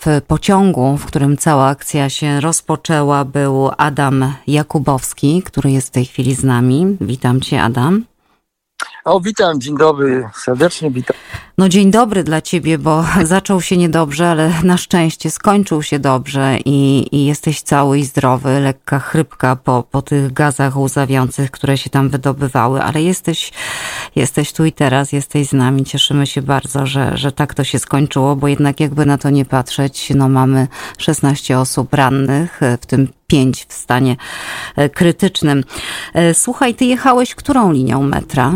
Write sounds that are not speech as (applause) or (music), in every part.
w pociągu, w którym cała akcja się rozpoczęła, był Adam Jakubowski, który jest w tej chwili z nami. Witam Cię, Adam. O, witam, dzień dobry, serdecznie witam. No dzień dobry dla ciebie, bo (laughs) zaczął się niedobrze, ale na szczęście skończył się dobrze i, i jesteś cały i zdrowy, lekka chrypka po, po tych gazach łzawiących, które się tam wydobywały, ale jesteś, jesteś tu i teraz, jesteś z nami, cieszymy się bardzo, że, że tak to się skończyło, bo jednak jakby na to nie patrzeć, no mamy 16 osób rannych, w tym pięć w stanie e, krytycznym. E, słuchaj, ty jechałeś którą linią metra?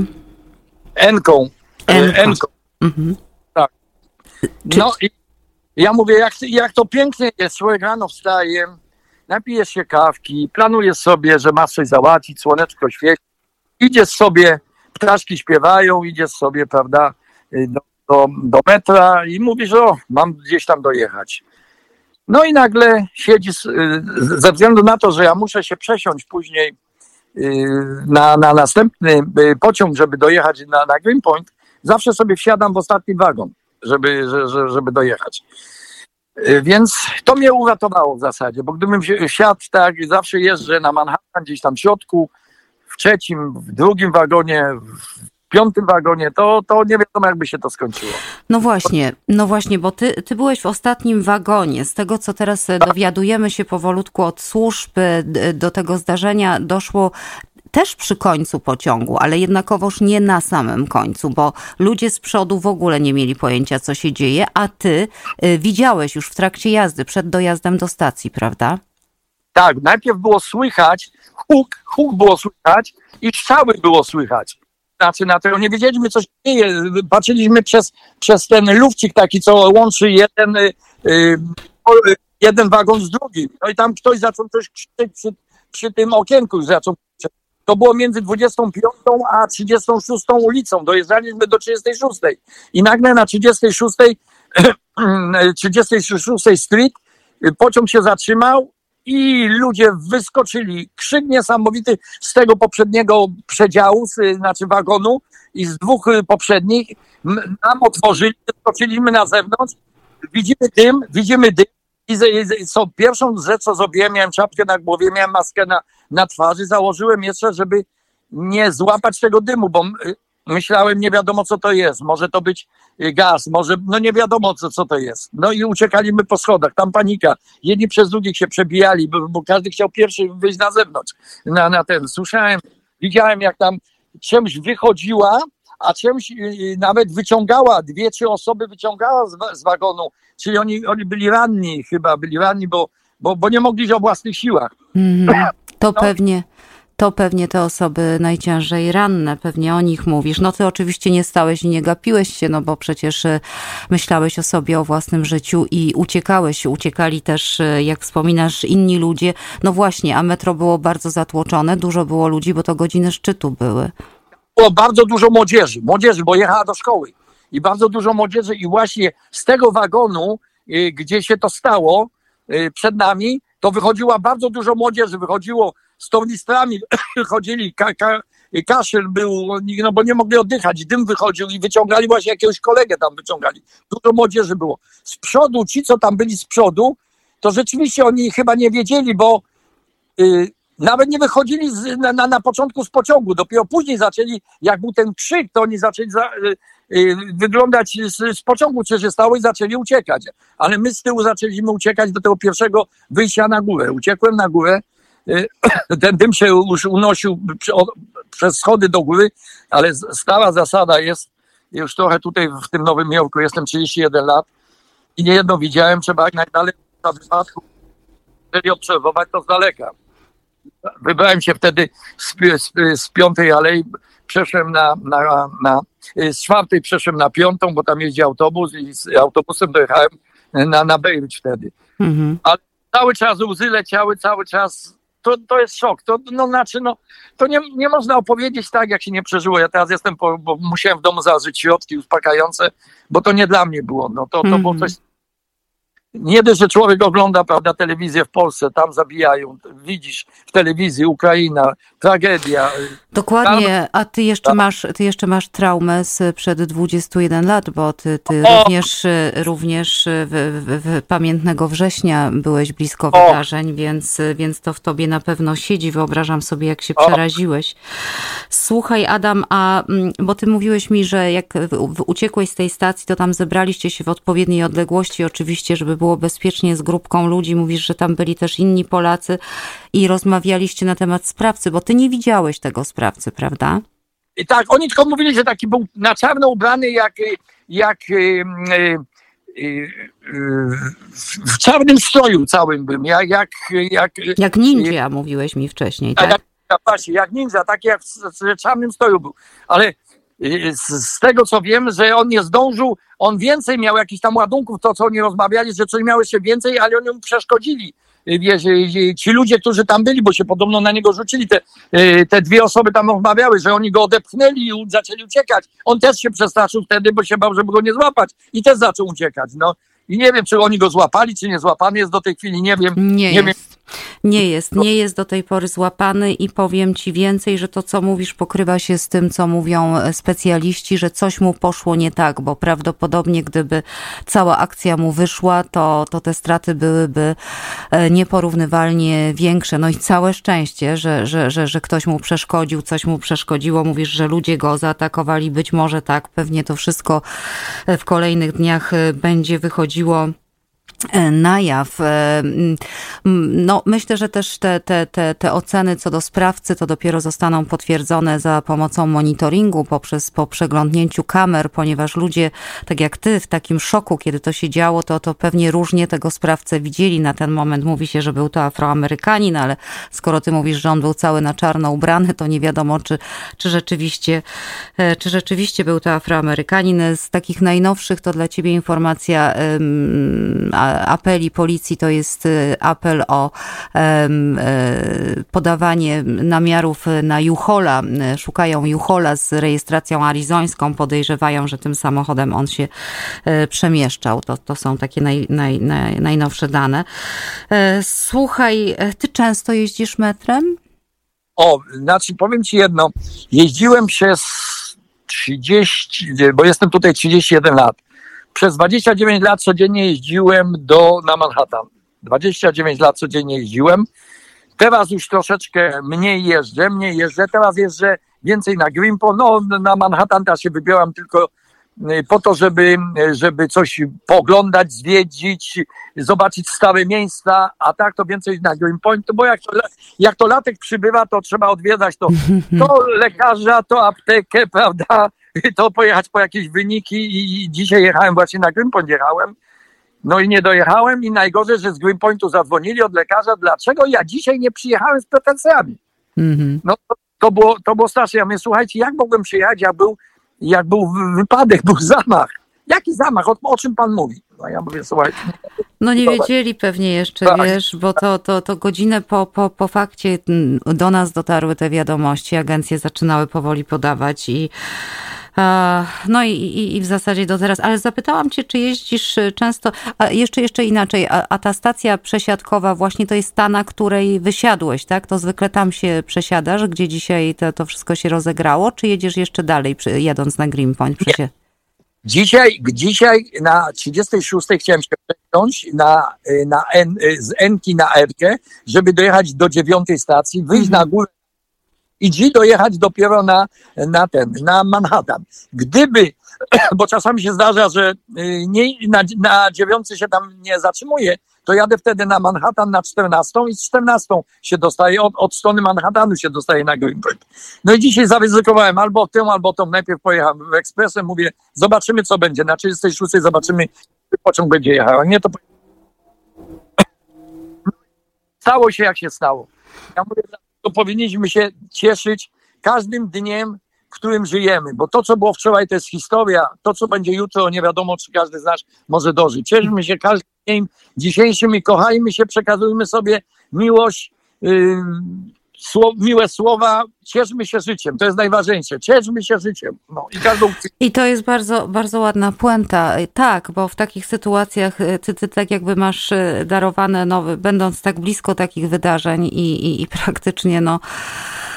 Enką. Enką. Enką. Mhm. Tak. No i ja mówię, jak, jak to pięknie jest, człowiek rano wstaje, napijesz się kawki, planujesz sobie, że masz coś załatwić, słoneczko świeci, idziesz sobie, ptaszki śpiewają, idziesz sobie, prawda, do, do, do metra i mówisz, o, mam gdzieś tam dojechać. No i nagle siedzisz, ze względu na to, że ja muszę się przesiąść później y, na, na następny y, pociąg, żeby dojechać na, na Greenpoint, zawsze sobie wsiadam w ostatni wagon, żeby, żeby dojechać. Y, więc to mnie uratowało w zasadzie, bo gdybym wsiadł tak, zawsze jeżdżę na Manhattan, gdzieś tam w środku, w trzecim, w drugim wagonie, piątym wagonie, to, to nie wiadomo, jakby się to skończyło. No właśnie, no właśnie, bo ty, ty byłeś w ostatnim wagonie. Z tego, co teraz dowiadujemy się powolutku od służb, do tego zdarzenia doszło też przy końcu pociągu, ale jednakowoż nie na samym końcu, bo ludzie z przodu w ogóle nie mieli pojęcia, co się dzieje, a ty y, widziałeś już w trakcie jazdy, przed dojazdem do stacji, prawda? Tak, najpierw było słychać, huk, huk było słychać i strzały było słychać. Znaczy na to nie wiedzieliśmy, co się dzieje. Patrzyliśmy przez, przez ten lufcik taki, co łączy jeden, yy, jeden wagon z drugim. No i tam ktoś zaczął coś krzyczeć przy, przy tym okienku, zaczął to było między 25 a 36 ulicą. Dojeżdżaliśmy do 36. I nagle na 36, 36 (clears throat) Street pociąg się zatrzymał i ludzie wyskoczyli. Krzyk niesamowity z tego poprzedniego przedziału, znaczy wagonu i z dwóch poprzednich. Nam otworzyli, wyskoczyliśmy na zewnątrz. Widzimy dym, widzimy dym. I co, pierwszą rzecz, co zrobiłem, miałem czapkę na głowie, miałem maskę na, na twarzy, założyłem jeszcze, żeby nie złapać tego dymu, bo myślałem, nie wiadomo co to jest, może to być y, gaz, może, no nie wiadomo co, co to jest. No i uciekaliśmy po schodach, tam panika. Jedni przez drugich się przebijali, bo, bo każdy chciał pierwszy wyjść na zewnątrz, na, na ten. Słyszałem, widziałem jak tam czymś wychodziła, a czymś y, y, nawet wyciągała, dwie, trzy osoby wyciągała z, z wagonu, czyli oni, oni byli ranni, chyba byli ranni, bo, bo, bo nie mogli o własnych siłach. Mm, to no. pewnie to pewnie te osoby najciężej ranne, pewnie o nich mówisz. No ty oczywiście nie stałeś i nie gapiłeś się, no bo przecież y, myślałeś o sobie, o własnym życiu i uciekałeś. Uciekali też, jak wspominasz, inni ludzie. No właśnie, a metro było bardzo zatłoczone, dużo było ludzi, bo to godziny szczytu były było bardzo dużo młodzieży, młodzieży, bo jechała do szkoły i bardzo dużo młodzieży i właśnie z tego wagonu, y, gdzie się to stało y, przed nami, to wychodziła bardzo dużo młodzieży, wychodziło z tornistrami, wychodzili, (coughs) ka, ka, kaszel był, no bo nie mogli oddychać, dym wychodził i wyciągali właśnie jakiegoś kolegę tam wyciągali. Dużo młodzieży było. Z przodu, ci co tam byli z przodu, to rzeczywiście oni chyba nie wiedzieli, bo y, nawet nie wychodzili z, na, na, na, początku z pociągu, dopiero później zaczęli, jak był ten krzyk, to oni zaczęli za, y, y, wyglądać z, z, pociągu, co się stało i zaczęli uciekać. Ale my z tyłu zaczęliśmy uciekać do tego pierwszego wyjścia na górę. Uciekłem na górę, (coughs) ten dym się już unosił przez schody do góry, ale stała zasada jest, już trochę tutaj w tym Nowym Jorku jestem 31 lat i niejedno widziałem, trzeba jak najdalej na wypadku, jeżeli obserwować to z daleka wybrałem się wtedy z, z, z piątej alei, przeszłem na, na, na, z czwartej przeszłem na piątą, bo tam jeździ autobus i z autobusem dojechałem na, na wtedy. Mhm. Ale cały czas łzy leciały, cały czas to, to jest szok. To, no, znaczy, no, to nie, nie można opowiedzieć tak, jak się nie przeżyło. Ja teraz jestem, po, bo musiałem w domu zażyć środki uspokajające, bo to nie dla mnie było. No, to, to było mhm. coś nie dość, że człowiek ogląda, prawda, telewizję w Polsce, tam zabijają, widzisz w telewizji Ukraina, tragedia. Dokładnie, a ty jeszcze masz, ty jeszcze masz traumę sprzed 21 lat, bo ty, ty O! również, również w, w, w pamiętnego września byłeś blisko O! wydarzeń, więc, więc to w tobie na pewno siedzi. Wyobrażam sobie, jak się O! przeraziłeś. Słuchaj, Adam, a mm, bo ty mówiłeś mi, że jak uciekłeś z tej stacji, to tam zebraliście się w odpowiedniej odległości, oczywiście, żeby było bezpiecznie z grupką ludzi. Mówisz, że tam byli też inni Polacy i rozmawialiście na temat sprawcy, bo ty nie widziałeś tego sprawcy, prawda? I tak, oni tylko mówili, że taki był na czarno ubrany, jak, jak y, y, y, w, czarnym stroju całym bym, jak, jak, jak, Jak ninja, mówiłeś mi wcześniej, tak? jak, właśnie, jak ninja, taki jak w, w czarnym stroju był. Ale z, z tego co wiem, że on nie zdążył, on więcej miał jakichś tam ładunków, to co oni rozmawiali, że coś miało jeszcze więcej, ale oni mu przeszkodzili. Y, Wiesz, y, y, ci ludzie, którzy tam byli, bo się podobno na niego rzucili, te, y, te dwie osoby tam rozmawiały, że oni go odepchnęli i zaczęli uciekać. On też się przestraszył wtedy, bo się bał, żeby go nie złapać i też zaczął uciekać. No i nie wiem, czy oni go złapali, czy nie złapany jest do tej chwili, nie wiem. Nie, nie wiem. Nie jest, nie jest do tej pory złapany i powiem ci więcej, że to, co mówisz, pokrywa się z tym, co mówią e, specjaliści, że coś mu poszło nie tak, bo prawdopodobnie gdyby cała akcja mu wyszła, to, to te straty byłyby e, nieporównywalnie większe. No i całe szczęście, że, że, że, że ktoś mu przeszkodził, coś mu przeszkodziło. Mówisz, że ludzie go zaatakowali, być może tak, pewnie to wszystko e, w kolejnych dniach będzie wychodziło na jaw. E, No, myślę, że też te, te, te, te oceny co do sprawcy to dopiero zostaną potwierdzone za pomocą monitoringu poprzez po przeglądnięciu kamer, ponieważ ludzie, tak jak ty, w takim szoku, kiedy to się działo, to, to pewnie różnie tego sprawcę widzieli. Na ten moment mówi się, że był to Afroamerykanin, ale skoro ty mówisz, że on był cały na czarno ubrany, to nie wiadomo, czy, czy rzeczywiście, e, czy rzeczywiście był to Afroamerykanin. Z takich najnowszych to dla ciebie informacja a- apeli policji to jest y, apel o e, podawanie namiarów na Juchola. Szukają Juchola z rejestracją arizońską. Podejrzewają, że tym samochodem on się e, przemieszczał. To, to są takie naj, naj, naj, najnowsze dane. E, Słuchaj, ty często jeździsz metrem? O, znaczy powiem ci jedno. Jeździłem przez 30, bo jestem tutaj 31 lat. Przez 29 lat codziennie jeździłem do, na Manhattan. 29 lat codziennie jeździłem. Teraz już troszeczkę mniej jeżdżę, mniej jeżdżę. Teraz jeżdżę więcej na Greenpo. No, na Manhattan teraz się wybieram tylko y, po to, żeby, żeby coś pooglądać, zwiedzić, zobaczyć stare miejsca, a tak to więcej na Greenpoint, bo jak to, jak to latek przybywa, to trzeba odwiedzać to, (laughs) to lekarza, to aptekę, prawda, (laughs) to pojechać po jakieś wyniki i dzisiaj jechałem właśnie na Greenpoint, jechałem, no i nie dojechałem i najgorzej, że z Greenpointu zadzwonili od lekarza, dlaczego ja dzisiaj nie przyjechałem z pretensjami. Mhm. No to, to, było, to było straszne. Ja mówię, słuchajcie, jak mogłem przyjechać, jak był, jak był wy- wypadek, (laughs) był zamach. Jaki zamach? O, o czym pan mówi? No ja mówię, słuchajcie, No nie wiedzieli pewnie jeszcze, Tak. wiesz, bo to, to, to godzinę po, po, po fakcie do nas dotarły te wiadomości, agencje zaczynały powoli podawać i no i, i, i w zasadzie do teraz, ale zapytałam cię, czy jeździsz e, często, a jeszcze, jeszcze inaczej, a, a ta stacja przesiadkowa właśnie to jest ta, na której wysiadłeś, tak? To zwykle tam się przesiadasz, gdzie dzisiaj to, to wszystko się rozegrało, czy jedziesz jeszcze dalej, przy- jadąc na Greenpoint? Przesiad- Dzisiaj, dzisiaj na 36 chciałem się przesiąść na, y, na N, y, z Enki na Erkę, żeby dojechać do dziewiątej stacji, wyjść Mhm. na górę i dojechać dopiero na, na ten, na Manhattan. Gdyby, (clears throat) bo czasami się zdarza, że y, nie, na, na dziewiątce się tam nie zatrzymuje, to jadę wtedy na Manhattan na 14 i z 14 się dostaje, od, od strony Manhattanu się dostaje na Greenpoint. No i dzisiaj zaryzykowałem albo tym, albo tą. Najpierw pojechałem ekspresem, mówię, zobaczymy co będzie. Na 36 zobaczymy, pociąg będzie jechał. Nie to (clears throat) stało się jak się stało. Ja mówię, to powinniśmy się cieszyć każdym dniem, w którym żyjemy, bo to, co było wczoraj, to jest historia. To, co będzie jutro, nie wiadomo, czy każdy z nas może dożyć. Cieszmy się każdym dniem dzisiejszym i kochajmy się, przekazujmy sobie miłość, yy, miłe słowa, cieszmy się życiem, to jest najważniejsze, cieszmy się życiem. No, i, każdą... I to jest bardzo, bardzo ładna puenta. Tak, bo w takich sytuacjach ty, ty tak jakby masz darowane, no, będąc tak blisko takich wydarzeń i, i, i praktycznie no E,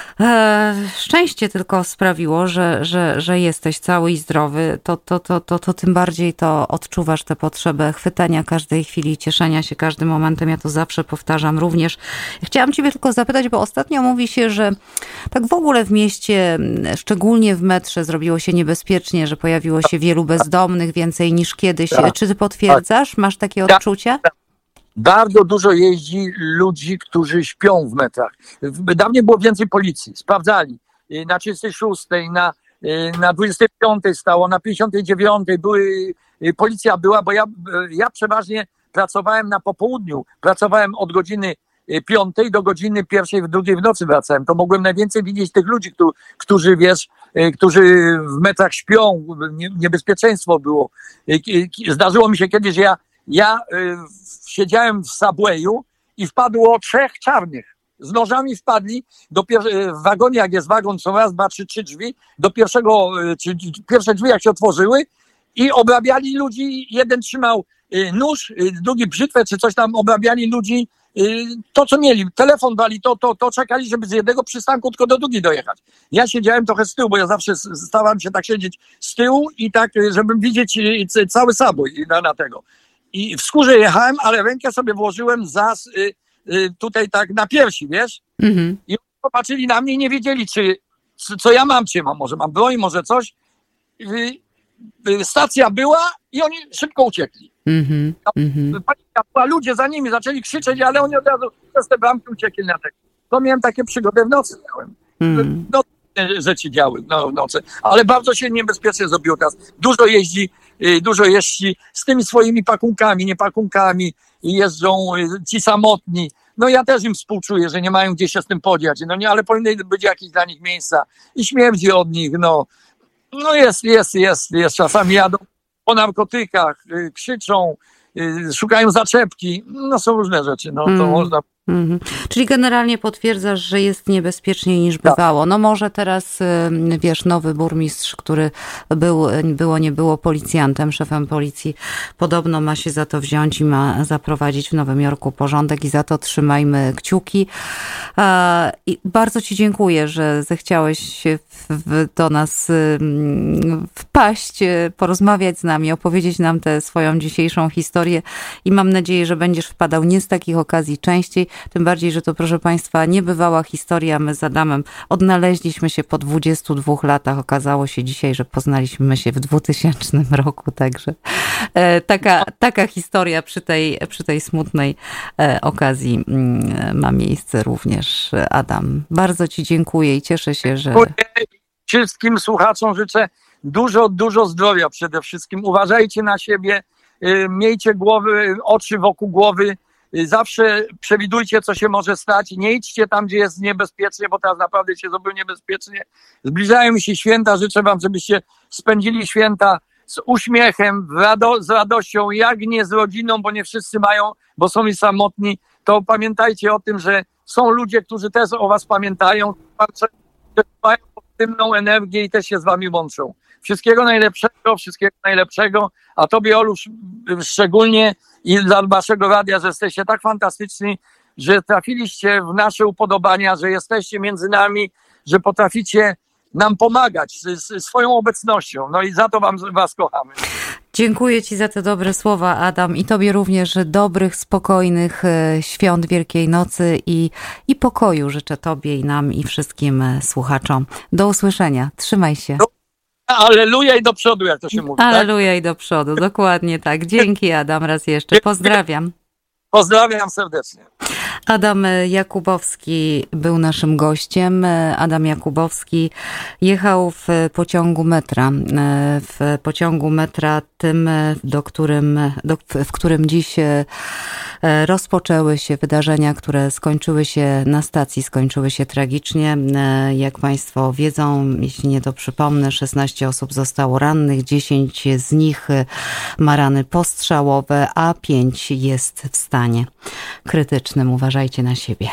szczęście tylko sprawiło, że, że, że jesteś cały i zdrowy, to, to, to, to, to tym bardziej to odczuwasz tę potrzebę chwytania każdej chwili, cieszenia się każdym momentem. Ja to zawsze powtarzam również. Chciałam Ciebie tylko zapytać, bo ostatnio mówi się, że tak w ogóle w mieście, szczególnie w metrze, zrobiło się niebezpiecznie, że pojawiło się wielu bezdomnych, więcej niż kiedyś. Tak. Czy Ty potwierdzasz? Masz takie odczucie? Bardzo dużo jeździ ludzi, którzy śpią w metrach. Dawniej było więcej policji, sprawdzali. Y, na 36, na, y, na 25 stało, na 59 były, y, policja była, bo ja, ja przeważnie pracowałem na popołudniu. Pracowałem od godziny 5 do godziny pierwszej, w drugiej w nocy wracałem. To mogłem najwięcej widzieć tych ludzi, którzy, wiesz, którzy w metrach śpią, niebezpieczeństwo było. Zdarzyło mi się kiedyś, że ja ja y, siedziałem w Subwayu i wpadło trzech czarnych. Z nożami wpadli do y, w wagonie, jak jest wagon, są raz, dwa, trzy, trzy drzwi, do pierwszego, y, czy pierwsze drzwi jak się otworzyły i obrabiali ludzi, jeden trzymał y, nóż, y, drugi brzytwę, czy coś tam, obrabiali ludzi, y, to co mieli, telefon dali, to, to, to. Czekali, żeby z jednego przystanku tylko do drugi dojechać. Ja siedziałem trochę z tyłu, bo ja zawsze starałem się tak siedzieć z tyłu i tak, żeby widzieć cały sabój na, na tego i w skórze jechałem, ale rękę sobie włożyłem za, y, y, tutaj tak na piersi, wiesz? Mhm. I popatrzyli na mnie i nie wiedzieli, czy, co ja mam, czy mam, może mam broń, może coś. Y, stacja była i oni szybko uciekli. Mhm. Mhm. A ludzie za nimi zaczęli krzyczeć, ale oni od razu przez te bramki uciekli na tego. To miałem takie przygody w nocy miałem. Mhm. No, rzeczy działy no, w nocy, ale bardzo się niebezpiecznie zrobiło teraz. Dużo jeździ Y, dużo jeździ z tymi swoimi pakunkami, nie pakunkami i jeżdżą y, ci samotni. No ja też im współczuję, że nie mają gdzie się z tym podziać, no nie, ale powinny być jakieś dla nich miejsca i śmierdzi od nich, no. No jest, jest, jest, jest. Czasami jadą po narkotykach, y, krzyczą, szukają zaczepki, no są różne rzeczy, no to mm. można Mhm. Czyli generalnie potwierdzasz, że jest niebezpieczniej niż tak. bywało. No może teraz, wiesz, nowy burmistrz, który był, było, nie było policjantem, szefem policji, podobno ma się za to wziąć i ma zaprowadzić w Nowym Jorku porządek i za to trzymajmy kciuki. I bardzo Ci dziękuję, że zechciałeś do nas wpaść, porozmawiać z nami, opowiedzieć nam tę swoją dzisiejszą historię i mam nadzieję, że będziesz wpadał nie z takich okazji częściej, tym bardziej, że to proszę Państwa niebywała historia. My z Adamem odnaleźliśmy się po 22 latach. Okazało się dzisiaj, że poznaliśmy się w 2000 (laughs) roku, także e, taka, taka historia przy tej, przy tej smutnej e, okazji mm, ma miejsce również. Adam, bardzo Ci dziękuję i cieszę się, że... Wszystkim słuchaczom życzę dużo, dużo zdrowia przede wszystkim. Uważajcie na siebie, y, miejcie głowy, oczy wokół głowy, zawsze przewidujcie, co się może stać. Nie idźcie tam, gdzie jest niebezpiecznie, bo teraz naprawdę się zrobiło niebezpiecznie. Zbliżają się święta. Życzę Wam, żebyście spędzili święta z uśmiechem, rado z radością, jak nie z rodziną, bo nie wszyscy mają, bo są i samotni. To pamiętajcie o tym, że są ludzie, którzy też o Was pamiętają, mają pozytywną energię i też się z Wami łączą. Wszystkiego najlepszego, wszystkiego najlepszego, a Tobie, Olusz, szczególnie i dla waszego radia, że jesteście tak fantastyczni, że trafiliście w nasze upodobania, że jesteście między nami, że potraficie nam pomagać swoją obecnością. No i za to wam, was kochamy. Dziękuję Ci za te dobre słowa, Adam, i Tobie również dobrych, spokojnych e, świąt Wielkiej Nocy i, i pokoju życzę Tobie i nam i wszystkim e, słuchaczom. Do usłyszenia. Trzymaj się. Do Aleluja i do przodu, jak to się mówi. Tak? Aleluja tak? i do przodu, dokładnie tak. Dzięki Adam raz jeszcze. Pozdrawiam. Pozdrawiam serdecznie. Adam Jakubowski był naszym gościem. Adam Jakubowski jechał w pociągu metra. W pociągu metra tym, do którym, do, w którym dziś rozpoczęły się wydarzenia, które skończyły się na stacji, skończyły się tragicznie. Jak Państwo wiedzą, jeśli nie to przypomnę, 16 osób zostało rannych, 10 z nich ma rany postrzałowe, a 5 jest w stanie krytycznym. Uważajcie na siebie.